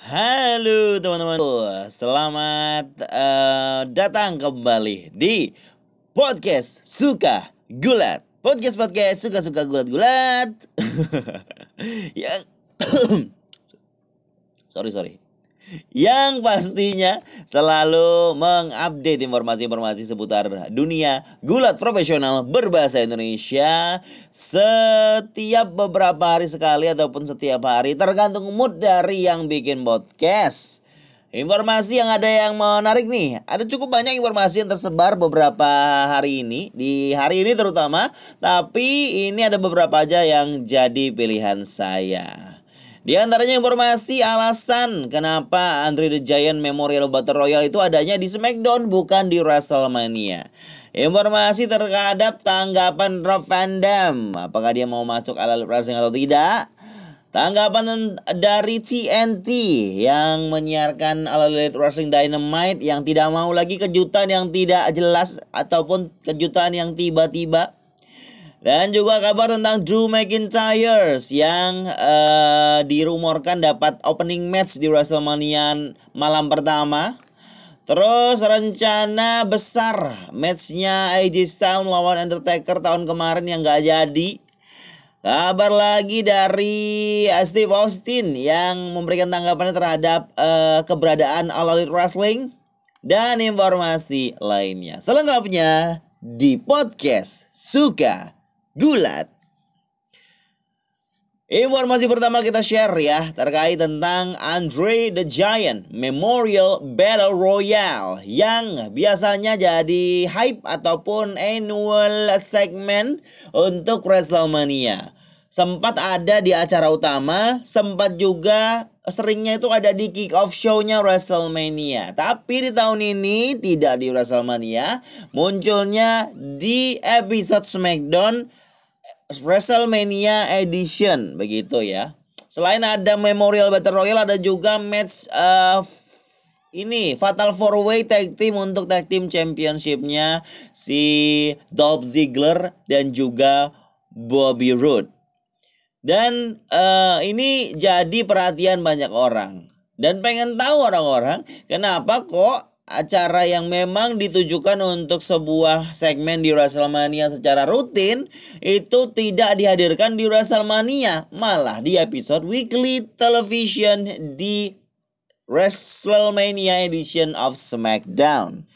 Halo teman-teman, selamat uh, datang kembali di podcast suka gulat. Podcast podcast suka suka gulat gulat. Yang sorry sorry yang pastinya selalu mengupdate informasi-informasi seputar dunia gulat profesional berbahasa Indonesia setiap beberapa hari sekali ataupun setiap hari tergantung mood dari yang bikin podcast. Informasi yang ada yang menarik nih, ada cukup banyak informasi yang tersebar beberapa hari ini di hari ini terutama, tapi ini ada beberapa aja yang jadi pilihan saya. Di antaranya informasi alasan kenapa Andre the Giant Memorial Battle Royale itu adanya di SmackDown bukan di WrestleMania. Informasi terhadap tanggapan Rob Van Dam, apakah dia mau masuk ala wrestling atau tidak? Tanggapan dari TNT yang menyiarkan All Elite Wrestling Dynamite yang tidak mau lagi kejutan yang tidak jelas ataupun kejutan yang tiba-tiba dan juga kabar tentang Drew McIntyre yang uh, dirumorkan dapat opening match di WrestleMania malam pertama. Terus rencana besar matchnya AJ Styles melawan Undertaker tahun kemarin yang gak jadi. Kabar lagi dari Steve Austin yang memberikan tanggapannya terhadap uh, keberadaan All Elite Wrestling dan informasi lainnya. Selengkapnya di podcast Suka gulat. Informasi pertama kita share ya terkait tentang Andre the Giant Memorial Battle Royale yang biasanya jadi hype ataupun annual segment untuk WrestleMania. Sempat ada di acara utama, sempat juga seringnya itu ada di kick off show-nya WrestleMania. Tapi di tahun ini tidak di WrestleMania, munculnya di episode SmackDown WrestleMania Edition begitu ya. Selain ada Memorial Battle Royale ada juga match uh, ini Fatal Four Way Tag Team untuk Tag Team Championshipnya si Dolph Ziggler dan juga Bobby Roode. Dan uh, ini jadi perhatian banyak orang. Dan pengen tahu orang-orang kenapa kok acara yang memang ditujukan untuk sebuah segmen di WrestleMania secara rutin itu tidak dihadirkan di WrestleMania, malah di episode weekly television di WrestleMania edition of SmackDown.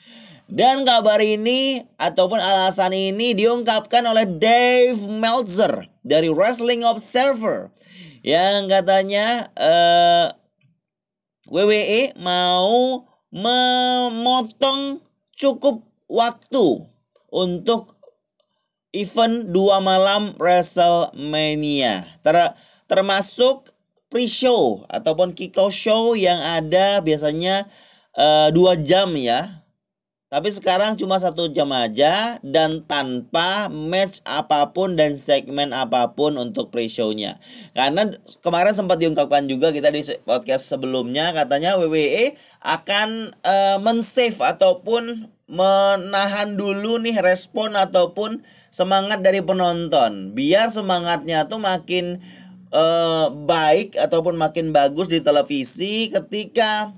Dan kabar ini ataupun alasan ini diungkapkan oleh Dave Meltzer dari Wrestling Observer yang katanya uh, eh, WWE mau memotong cukup waktu untuk event dua malam WrestleMania ter termasuk pre-show ataupun kick-off show yang ada biasanya uh, dua jam ya tapi sekarang cuma satu jam aja dan tanpa match apa pun dan segmen apa pun untuk pre-show-nya. Karena kemarin sempat diungkapkan juga kita di podcast sebelumnya katanya WWE akan uh, men-save ataupun menahan dulu nih respon ataupun semangat dari penonton biar semangatnya tuh makin uh, baik ataupun makin bagus di televisi ketika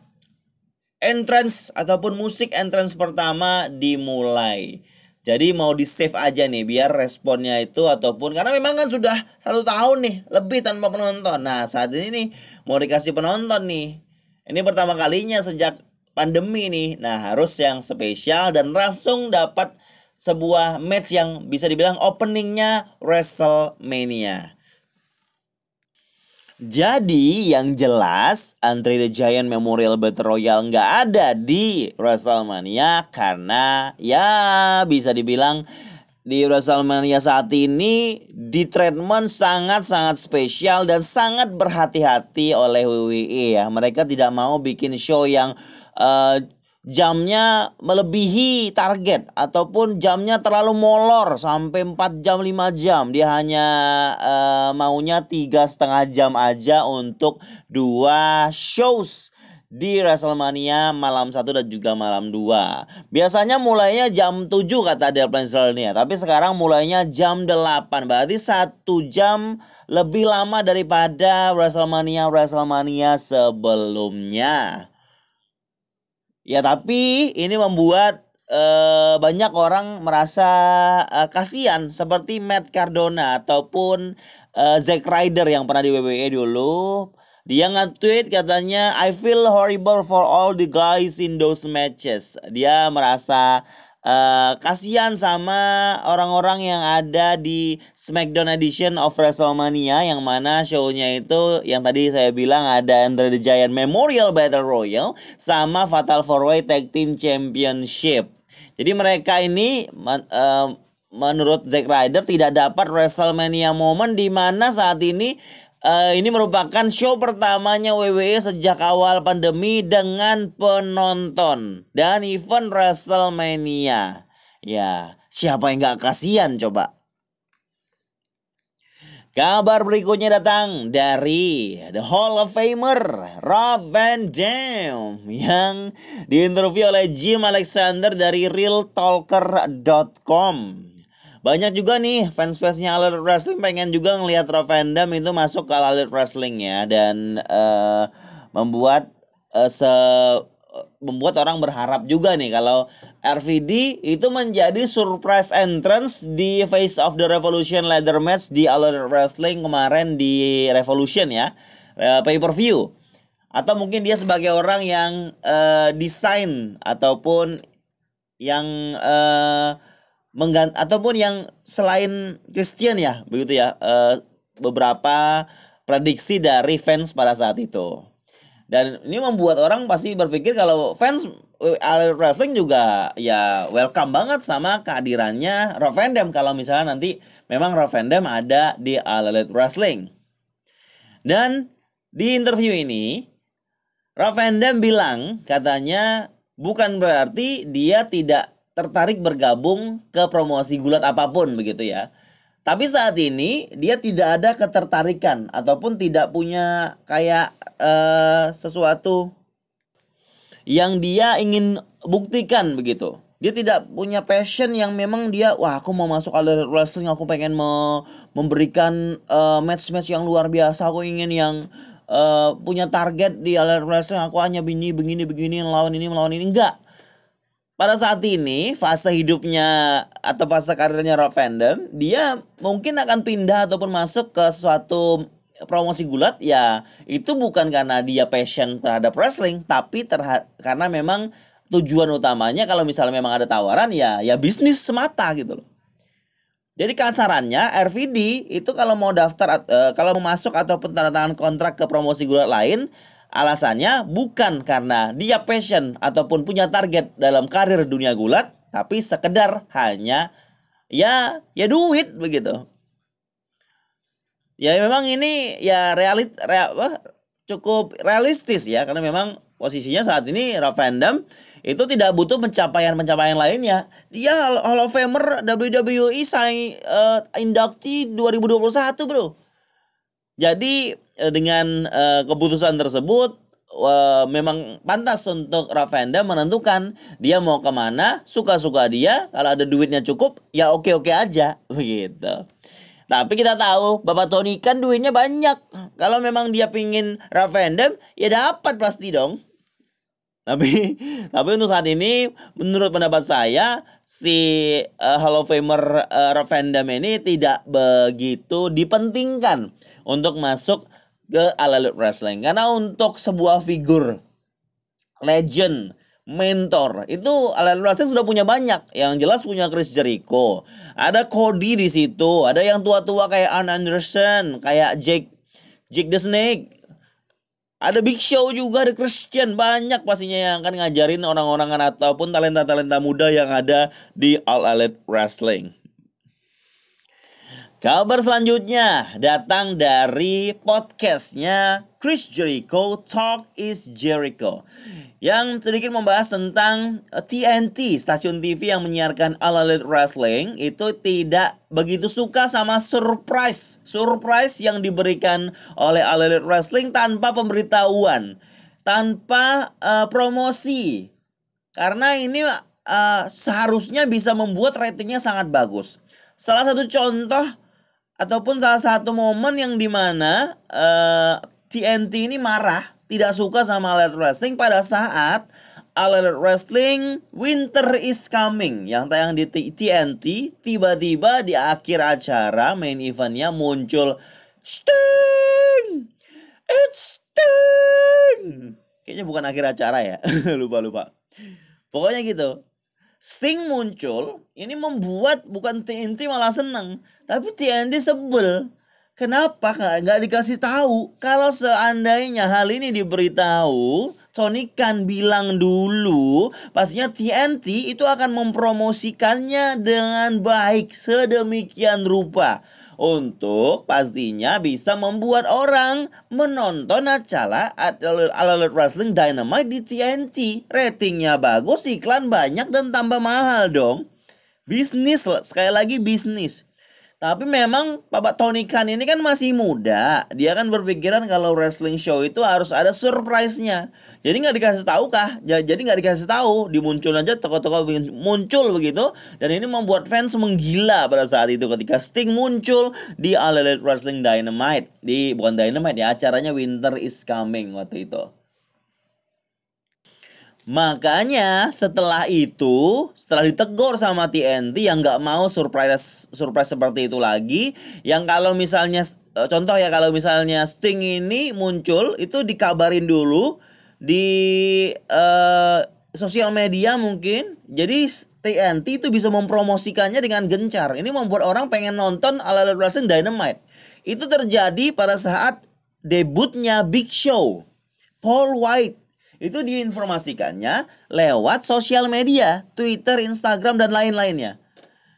entrance ataupun musik entrance pertama dimulai. Jadi mau di save aja nih biar responnya itu ataupun karena memang kan sudah satu tahun nih lebih tanpa penonton. Nah saat ini nih mau dikasih penonton nih. Ini pertama kalinya sejak pandemi nih. Nah harus yang spesial dan langsung dapat sebuah match yang bisa dibilang openingnya WrestleMania. Jadi yang jelas Andre the Giant Memorial Battle Royale nggak ada di WrestleMania karena ya bisa dibilang di WrestleMania saat ini di treatment sangat-sangat spesial dan sangat berhati-hati oleh WWE ya. Mereka tidak mau bikin show yang uh, jamnya melebihi target ataupun jamnya terlalu molor sampai 4 jam 5 jam dia hanya uh, maunya tiga setengah jam aja untuk dua shows di WrestleMania malam 1 dan juga malam 2. Biasanya mulainya jam 7 kata Del nih, tapi sekarang mulainya jam 8. Berarti satu jam lebih lama daripada WrestleMania WrestleMania sebelumnya. Ya tapi ini membuat uh, banyak orang merasa uh, kasihan seperti Matt Cardona ataupun uh, Zack Ryder yang pernah di WWE dulu dia nge-tweet katanya I feel horrible for all the guys in those matches. Dia merasa uh, kasihan sama orang-orang yang ada di SmackDown edition of WrestleMania yang mana show-nya itu yang tadi saya bilang ada Andre the Giant Memorial Battle Royal sama Fatal 4-Way Tag Team Championship. Jadi mereka ini uh, menurut Zack Ryder tidak dapat WrestleMania moment di mana saat ini uh, ini merupakan show pertamanya WWE sejak awal pandemi dengan penonton dan event WrestleMania. Ya, siapa yang gak kasihan coba? Kabar berikutnya datang dari The Hall of Famer Rob Van Dam yang diinterview oleh Jim Alexander dari realtalker.com. Banyak juga nih fans-fansnya Elite Wrestling pengen juga ngelihat Rob Van Dam itu masuk ke Elite Wrestling ya. Dan uh, membuat uh, se membuat orang berharap juga nih kalau RVD itu menjadi surprise entrance di Face of the Revolution ladder match di All Wrestling kemarin di Revolution ya uh, pay per view atau mungkin dia sebagai orang yang uh, desain ataupun yang uh, menggant ataupun yang selain Christian ya begitu ya uh, beberapa prediksi dari fans pada saat itu dan ini membuat orang pasti berpikir kalau fans All Wrestling juga ya welcome banget sama kehadirannya Dam kalau misalnya nanti memang Dam ada di All Elite Wrestling. Dan di interview ini Dam bilang katanya bukan berarti dia tidak tertarik bergabung ke promosi gulat apa pun begitu ya. Tapi saat ini dia tidak ada ketertarikan ataupun tidak punya kayak uh, sesuatu yang dia ingin buktikan begitu. Dia tidak punya passion yang memang dia wah aku mau masuk alur wrestling aku pengen me memberikan uh, match-match yang luar biasa aku ingin yang uh, punya target di alur wrestling aku hanya begini begini begini melawan ini melawan ini enggak pada saat ini fase hidupnya atau fase karirnya Rob Van Dam, dia mungkin akan pindah ataupun masuk ke suatu promosi gulat ya itu bukan karena dia passion terhadap wrestling tapi terha karena memang tujuan utamanya kalau misalnya memang ada tawaran ya ya bisnis semata gitu loh. Jadi kasarannya RVD itu kalau mau daftar uh, kalau mau masuk ataupun tanda tangan kontrak ke promosi gulat lain Alasannya bukan karena dia passion ataupun punya target dalam karir dunia gulat, tapi sekedar hanya ya ya duit begitu. Ya memang ini ya realit real, apa, cukup realistis ya karena memang posisinya saat ini Rob Van Dam itu tidak butuh pencapaian-pencapaian lainnya. Dia Hall of Famer WWE say uh, inductee 2021, Bro. Jadi Eh, dengan uh, keputusan tersebut uh, memang pantas untuk Ravenda menentukan dia mau ke mana suka-suka dia kalau ada duitnya cukup ya oke-oke aja begitu. Tapi kita tahu Bapak Tony kan duitnya banyak. Kalau memang dia pingin Ravendam ya dapat pasti dong. Tapi tapi untuk saat ini menurut pendapat saya si uh, Hall of Famer uh, Ravendam ini tidak begitu dipentingkan untuk masuk ke All Elite Wrestling. Karena untuk sebuah figur legend mentor itu All Elite Wrestling sudah punya banyak. Yang jelas punya Chris Jericho. Ada Cody di situ. Ada yang tua-tua kayak Arn Anderson kayak Jake Jake the Snake. Ada Big Show juga ada Christian. Banyak pastinya yang akan ngajarin orang-orang ataupun talenta-talenta muda yang ada di All Elite Wrestling Kabar selanjutnya datang dari podcastnya Chris Jericho Talk is Jericho yang sedikit membahas tentang TNT eh, stasiun TV yang menyiarkan All Elite Wrestling itu tidak begitu suka sama surprise surprise yang diberikan oleh All Elite Wrestling tanpa pemberitahuan tanpa uh, promosi. Karena ini uh, seharusnya bisa membuat ratingnya sangat bagus. Salah satu contoh ataupun salah satu momen yang di mana uh, TNT ini marah, tidak suka sama Elite Wrestling pada saat All Wrestling Winter is Coming yang tayang di TNT tiba-tiba di akhir acara main eventnya muncul Sting! It's Sting! Kayaknya bukan akhir acara ya lupa lupa pokoknya gitu Sting muncul ini membuat bukan TNT malah seneng tapi TNT sebel Kenapa nggak dikasih tahu? Kalau seandainya hal ini diberitahu, Tony Khan bilang dulu, pastinya TNT itu akan mempromosikannya dengan baik sedemikian rupa untuk pastinya bisa membuat orang menonton acara All Wrestling Dynamite di TNT. Ratingnya bagus, iklan banyak dan tambah mahal dong. Bisnis, sekali lagi bisnis. Tapi memang Bapak Tony Khan ini kan masih muda. Dia kan berpikiran kalau wrestling show itu harus ada surprise-nya. Jadi nggak dikasih tahu kah? Jadi nggak dikasih tahu. Dimuncul aja toko-toko muncul begitu. Dan ini membuat fans menggila pada saat itu ketika Sting muncul di All Elite Wrestling Dynamite. Di bukan Dynamite ya, acaranya Winter is Coming waktu itu. Makanya setelah itu, setelah ditegur sama TNT yang nggak mau surprise surprise seperti itu lagi, yang kalau misalnya e, contoh ya kalau misalnya Sting ini muncul itu dikabarin dulu di uh, sosial media mungkin. Jadi TNT itu bisa mempromosikannya dengan gencar. Ini membuat orang pengen nonton ala wrestling Dynamite. Itu terjadi pada saat debutnya Big Show. Paul White itu diinformasikannya lewat sosial media, Twitter, Instagram dan lain-lainnya.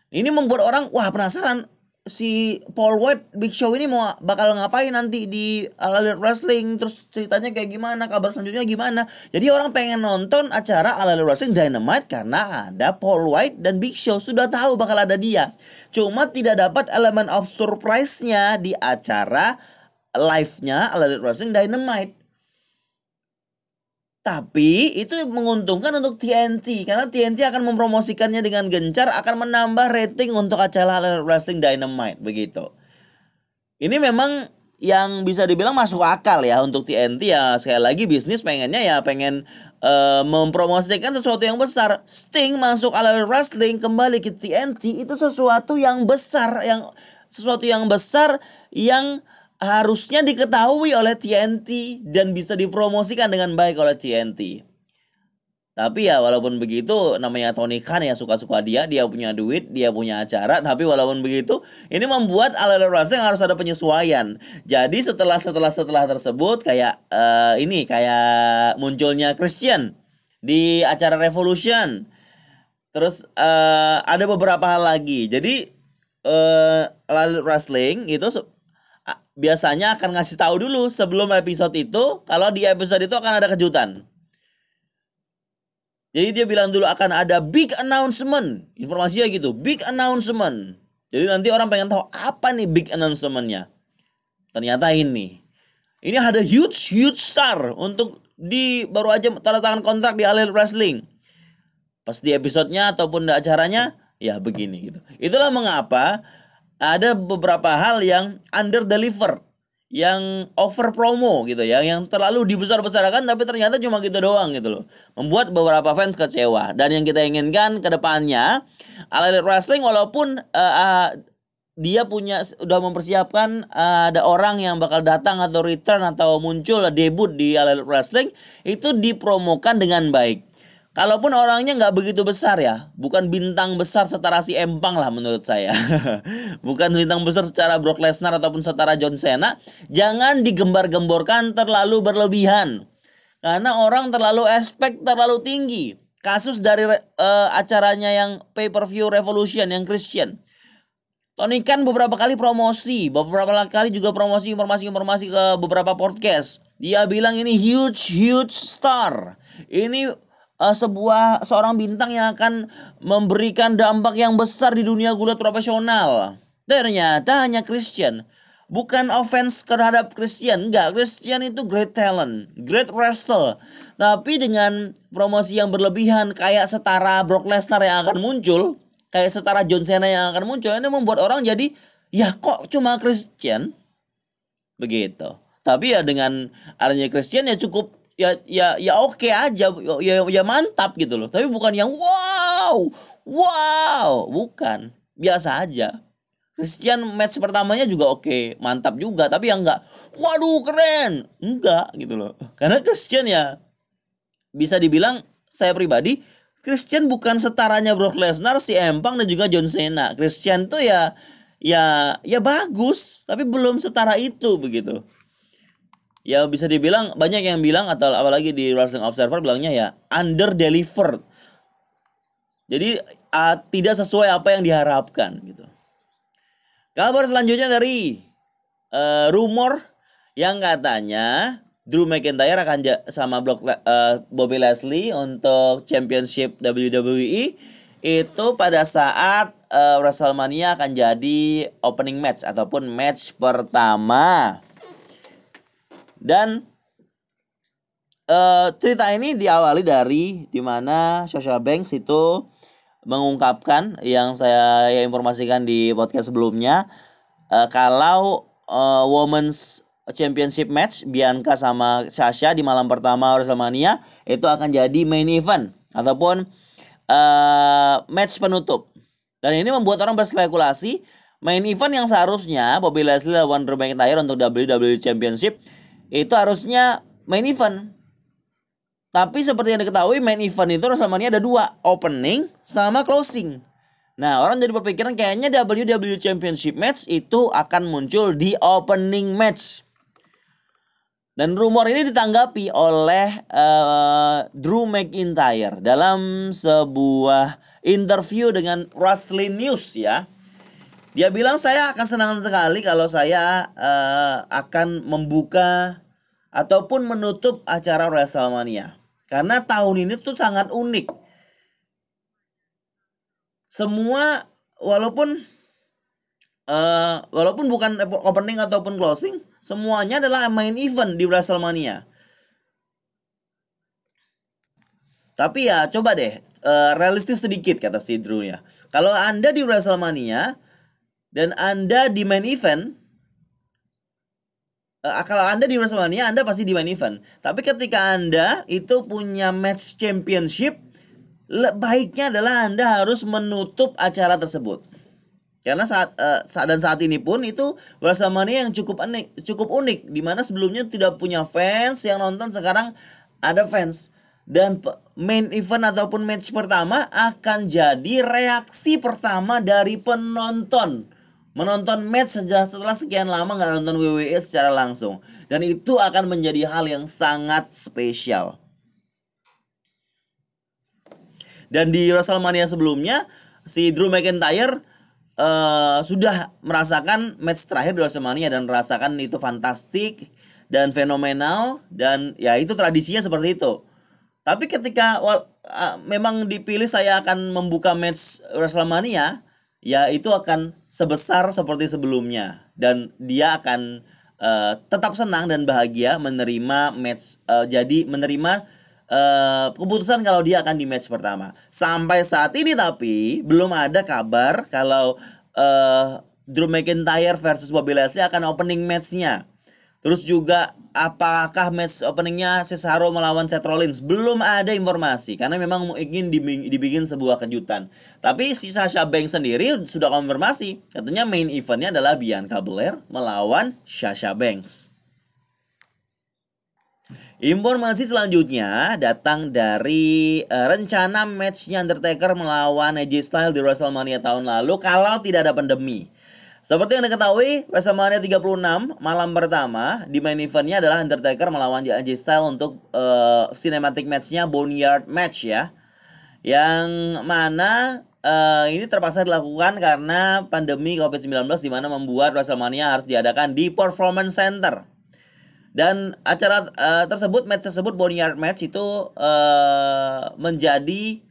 Ini membuat orang wah penasaran. Si Paul White Big Show ini mau bakal ngapain nanti di All Elite Wrestling? Terus ceritanya kayak gimana? Kabar selanjutnya gimana? Jadi orang pengen nonton acara All Elite Wrestling Dynamite karena ada Paul White dan Big Show. Sudah tahu bakal ada dia. Cuma tidak dapat elemen of surprise-nya di acara live-nya All Elite Wrestling Dynamite tapi itu menguntungkan untuk TNT karena TNT akan mempromosikannya dengan gencar akan menambah rating untuk acara Wrestling Dynamite begitu. Ini memang yang bisa dibilang masuk akal ya untuk TNT ya sekali lagi bisnis pengennya ya pengen uh, mempromosikan sesuatu yang besar. Sting masuk ala wrestling kembali ke TNT itu sesuatu yang besar yang sesuatu yang besar yang harusnya diketahui oleh TNT dan bisa dipromosikan dengan baik oleh TNT. Tapi ya walaupun begitu namanya Tony Khan ya suka-suka dia, dia punya duit, dia punya acara, tapi walaupun begitu ini membuat All Elite Wrestling harus ada penyesuaian. Jadi setelah setelah setelah tersebut kayak uh, ini kayak munculnya Christian di acara Revolution. Terus uh, ada beberapa hal lagi. Jadi uh, All Elite Wrestling itu biasanya akan ngasih tahu dulu sebelum episode itu kalau di episode itu akan ada kejutan. Jadi dia bilang dulu akan ada big announcement. Informasinya gitu, big announcement. Jadi nanti orang pengen tahu apa nih big announcementnya. Ternyata ini. Ini ada huge huge star untuk di baru aja tanda tangan kontrak di All Wrestling. Pas di episodenya ataupun di acaranya ya begini gitu. Itulah mengapa ada beberapa hal yang under deliver yang over promo gitu ya yang terlalu dibesar-besarkan tapi ternyata cuma gitu doang gitu loh. Membuat beberapa fans kecewa. Dan yang kita inginkan ke depannya All Elite Wrestling walaupun uh, uh, dia punya udah mempersiapkan uh, ada orang yang bakal datang atau return atau muncul debut di All Elite Wrestling itu dipromokan dengan baik Kalaupun orangnya nggak begitu besar ya, bukan bintang besar setara si Empang lah menurut saya. bukan bintang besar secara Brock Lesnar ataupun setara John Cena, jangan digembar-gemborkan terlalu berlebihan. Karena orang terlalu expect terlalu tinggi. Kasus dari uh, acaranya yang pay-per-view Revolution yang Christian. Tony kan beberapa kali promosi, beberapa kali juga promosi informasi-informasi ke beberapa podcast. Dia bilang ini huge huge star. Ini uh, sebuah seorang bintang yang akan memberikan dampak yang besar di dunia gulat profesional. Ternyata hanya Christian. bukan offense terhadap Christian, enggak. Christian itu great talent, great wrestler. Tapi dengan promosi yang berlebihan kayak setara Brock Lesnar yang akan muncul, kayak setara John Cena yang akan muncul, ini membuat orang jadi ya kok cuma Christian begitu. Tapi ya dengan adanya Christian ya cukup ya ya ya oke okay aja ya ya mantap gitu loh. Tapi bukan yang wow, wow, bukan. Biasa aja. Christian match pertamanya juga oke, okay, mantap juga, tapi yang enggak, waduh keren, enggak gitu loh. Karena Christian ya bisa dibilang saya pribadi Christian bukan setaranya Brock Lesnar, si Empang dan juga John Cena. Christian tuh ya ya ya bagus, tapi belum setara itu begitu. Ya bisa dibilang banyak yang bilang atau apalagi di Wrestling Observer bilangnya ya under delivered. Jadi uh, tidak sesuai apa yang diharapkan gitu. Kabar selanjutnya dari uh, rumor yang katanya Drew McIntyre akan sama Brock uh, Bobby Leslie untuk Championship WWE itu pada saat uh, WrestleMania akan jadi opening match ataupun match pertama. Dan uh, cerita ini diawali dari di mana Sasha Banks itu mengungkapkan yang saya informasikan di podcast sebelumnya uh, kalau uh, Women's Championship match Bianca sama Sasha di malam pertama WrestleMania itu akan jadi main event ataupun uh, match penutup. Dan ini membuat orang berspekulasi main event yang seharusnya Bobby Leslie lawan Drew McIntyre untuk WWE Championship itu harusnya main event tapi seperti yang diketahui main event itu WrestleMania ada dua, opening sama closing. Nah, orang jadi berpikiran kayaknya WWE Championship match itu akan muncul di opening match. Dan rumor ini ditanggapi oleh uh, Drew McIntyre dalam sebuah interview dengan Wrestling News ya. Dia bilang saya akan senang sekali kalau saya uh, akan membuka ataupun menutup acara WrestleMania. Karena tahun ini tuh sangat unik. Semua walaupun uh, walaupun bukan opening ataupun closing, semuanya adalah main event di WrestleMania. Tapi ya coba deh uh, realistis sedikit kata si Drew ya. Kalau Anda di WrestleMania dan Anda di main event, uh, kalau Anda di WrestleMania Anda pasti di main event. Tapi ketika Anda itu punya match championship, baiknya adalah Anda harus menutup acara tersebut. Karena saat uh, saat dan saat ini pun itu WrestleMania yang cukup unik, cukup unik di mana sebelumnya tidak punya fans yang nonton sekarang ada fans dan main event ataupun match pertama akan jadi reaksi pertama dari penonton menonton match sejak setelah sekian lama nggak nonton WWE secara langsung dan itu akan menjadi hal yang sangat spesial. Dan di WrestleMania sebelumnya si Drew McIntyre uh, sudah merasakan match terakhir di WrestleMania dan merasakan itu fantastik dan fenomenal dan ya itu tradisinya seperti itu. Tapi ketika uh, memang dipilih saya akan membuka match WrestleMania, ya itu akan sebesar seperti sebelumnya dan dia akan uh, tetap senang dan bahagia menerima match uh, jadi menerima uh, keputusan kalau dia akan di match pertama. Sampai saat ini tapi belum ada kabar kalau uh, Drew McIntyre versus Bobby Leslie akan opening matchnya. Terus juga apakah match openingnya Cesaro melawan Seth Rollins? Belum ada informasi karena memang ingin dibikin sebuah kejutan. Tapi si Sasha Banks sendiri sudah konfirmasi katanya main eventnya adalah Bianca Belair melawan Sasha Banks. Informasi selanjutnya datang dari uh, rencana matchnya Undertaker melawan AJ Styles di WrestleMania tahun lalu kalau tidak ada pandemi. Seperti yang diketahui, WrestleMania 36 malam pertama di main eventnya adalah Undertaker melawan AJ Styles untuk uh, cinematic matchnya Boneyard Match ya. Yang mana uh, ini terpaksa dilakukan karena pandemi COVID-19 di mana membuat WrestleMania harus diadakan di Performance Center. Dan acara uh, tersebut, match tersebut Boneyard Match itu uh, menjadi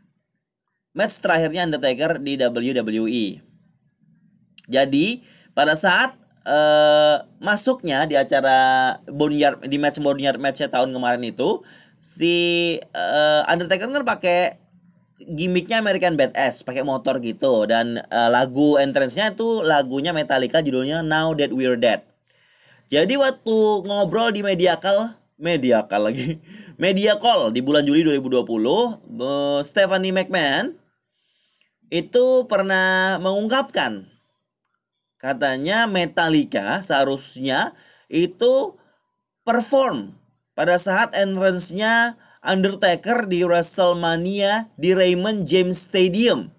match terakhirnya Undertaker di WWE. Jadi pada saat uh, masuknya di acara Boneyard di match Boneyard matchnya tahun kemarin itu si uh, Undertaker kan pakai gimmicknya American Badass pakai motor gitu dan uh, lagu entrance-nya itu lagunya Metallica judulnya Now That We're Dead. Jadi waktu ngobrol di media call, media call lagi, media call di bulan Juli 2020, uh, Stephanie McMahon itu pernah mengungkapkan katanya Metallica seharusnya itu perform pada saat entrance-nya Undertaker di WrestleMania di Raymond James Stadium.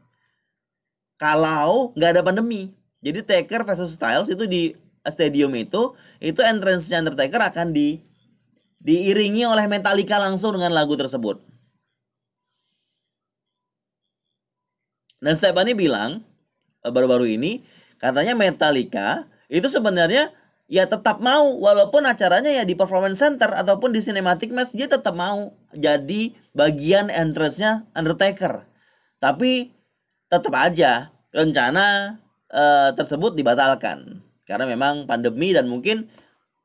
Kalau nggak ada pandemi. Jadi Taker versus Styles itu di stadium itu, itu entrance Undertaker akan di diiringi oleh Metallica langsung dengan lagu tersebut. Dan Stephanie bilang eh, baru-baru ini katanya Metallica itu sebenarnya ya tetap mau walaupun acaranya ya di performance center ataupun di cinematic match dia tetap mau jadi bagian entrance-nya Undertaker. Tapi tetap aja rencana uh, tersebut dibatalkan karena memang pandemi dan mungkin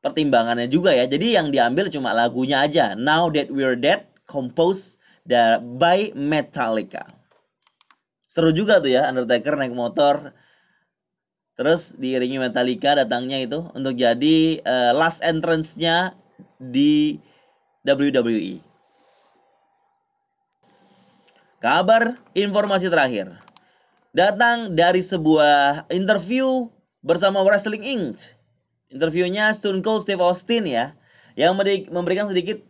pertimbangannya juga ya. Jadi yang diambil cuma lagunya aja. Now That We're Dead composed by Metallica. Seru juga tuh ya Undertaker naik motor Terus diiringi Metallica datangnya itu untuk jadi uh, last entrance-nya di WWE. Kabar informasi terakhir datang dari sebuah interview bersama Wrestling Inc. Interviewnya Stone Cold Steve Austin ya, yang memberikan sedikit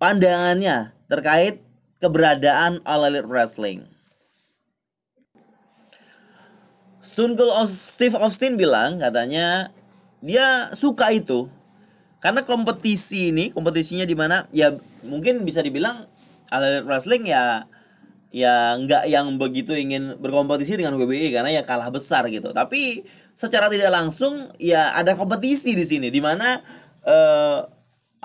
pandangannya terkait keberadaan All Elite Wrestling. Cold Steve Austin bilang katanya dia suka itu. Karena kompetisi ini kompetisinya di mana ya mungkin bisa dibilang All Wrestling ya ya nggak yang begitu ingin berkompetisi dengan WWE karena ya kalah besar gitu. Tapi secara tidak langsung ya ada kompetisi di sini di mana uh,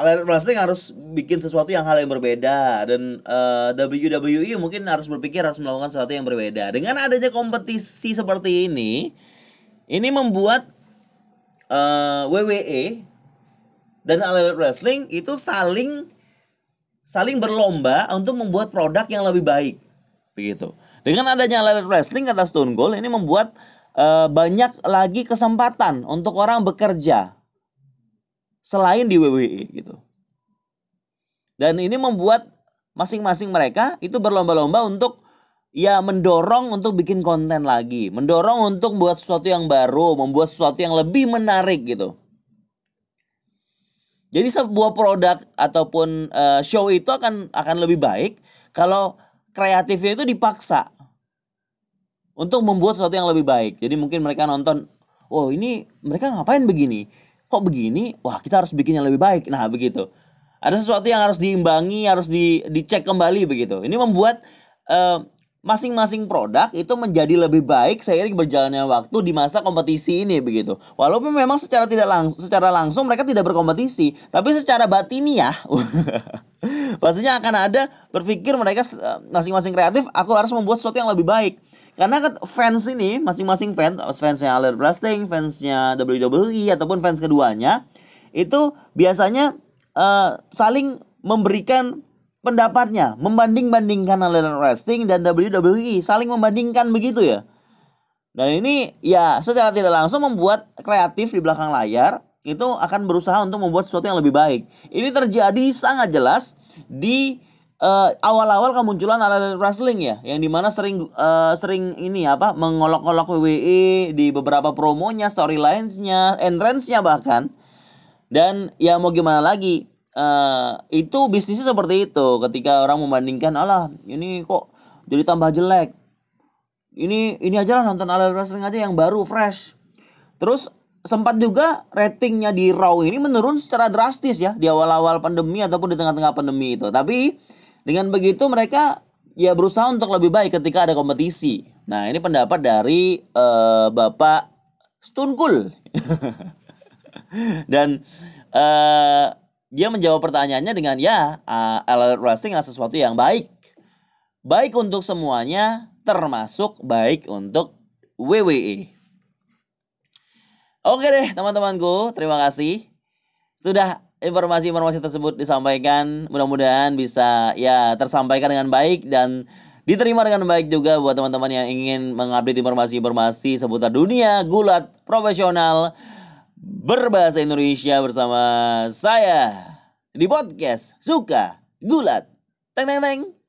Elite Wrestling harus bikin sesuatu yang hal yang berbeda dan uh, eh, WWE mungkin harus berpikir harus melakukan sesuatu yang berbeda. Dengan adanya kompetisi seperti ini, ini membuat uh, eh, WWE dan Elite Wrestling itu saling saling berlomba untuk membuat produk yang lebih baik. Begitu. Dengan adanya Elite Wrestling kata Stone Cold ini membuat uh, banyak lagi kesempatan untuk orang bekerja selain di WWE gitu. Dan ini membuat masing-masing mereka itu berlomba-lomba untuk ya mendorong untuk bikin konten lagi, mendorong untuk membuat sesuatu yang baru, membuat sesuatu yang lebih menarik gitu. Jadi sebuah produk ataupun uh, show itu akan akan lebih baik kalau kreatifnya itu dipaksa untuk membuat sesuatu yang lebih baik. Jadi mungkin mereka nonton, oh ini mereka ngapain begini? Kok begini wah kita harus bikin yang lebih baik nah begitu ada sesuatu yang harus diimbangi harus di dicek kembali begitu ini membuat eh, masing-masing produk itu menjadi lebih baik seiring berjalannya waktu di masa kompetisi ini begitu. Walaupun memang secara tidak langsung secara langsung mereka tidak berkompetisi, tapi secara batiniah pastinya akan ada berpikir mereka eh, masing-masing kreatif aku harus membuat sesuatu yang lebih baik. Karena fans ini masing-masing fans, fansnya Elite Wrestling, fansnya WWE ataupun fans keduanya itu biasanya uh, saling memberikan pendapatnya, membanding-bandingkan Elite Wrestling dan WWE, saling membandingkan begitu ya. Dan ini ya secara tidak langsung membuat kreatif di belakang layar itu akan berusaha untuk membuat sesuatu yang lebih baik. Ini terjadi sangat jelas di uh, awal-awal kemunculan ala wrestling ya, yang di mana sering uh, sering ini apa mengolok-olok WWE di beberapa promonya, storylines-nya, entrance-nya bahkan. Dan ya mau gimana lagi, uh, itu bisnisnya seperti itu. Ketika orang membandingkan, alah ini kok jadi tambah jelek. Ini ini aja lah nonton ala wrestling aja yang baru, fresh. Terus sempat juga ratingnya di Raw ini menurun secara drastis ya di awal-awal pandemi ataupun di tengah-tengah pandemi itu. Tapi dengan begitu mereka ya berusaha untuk lebih baik ketika ada kompetisi. Nah, ini pendapat dari uh, Bapak Stunkul. Dan uh, dia menjawab pertanyaannya dengan ya, uh, Wrestling adalah sesuatu yang baik. Baik untuk semuanya, termasuk baik untuk WWE. Oke deh teman-temanku, terima kasih. Sudah informasi-informasi tersebut disampaikan, mudah-mudahan bisa ya tersampaikan dengan baik dan diterima dengan baik juga buat teman-teman yang ingin mengupdate informasi-informasi seputar dunia gulat profesional berbahasa Indonesia bersama saya di podcast Suka Gulat. Teng teng teng.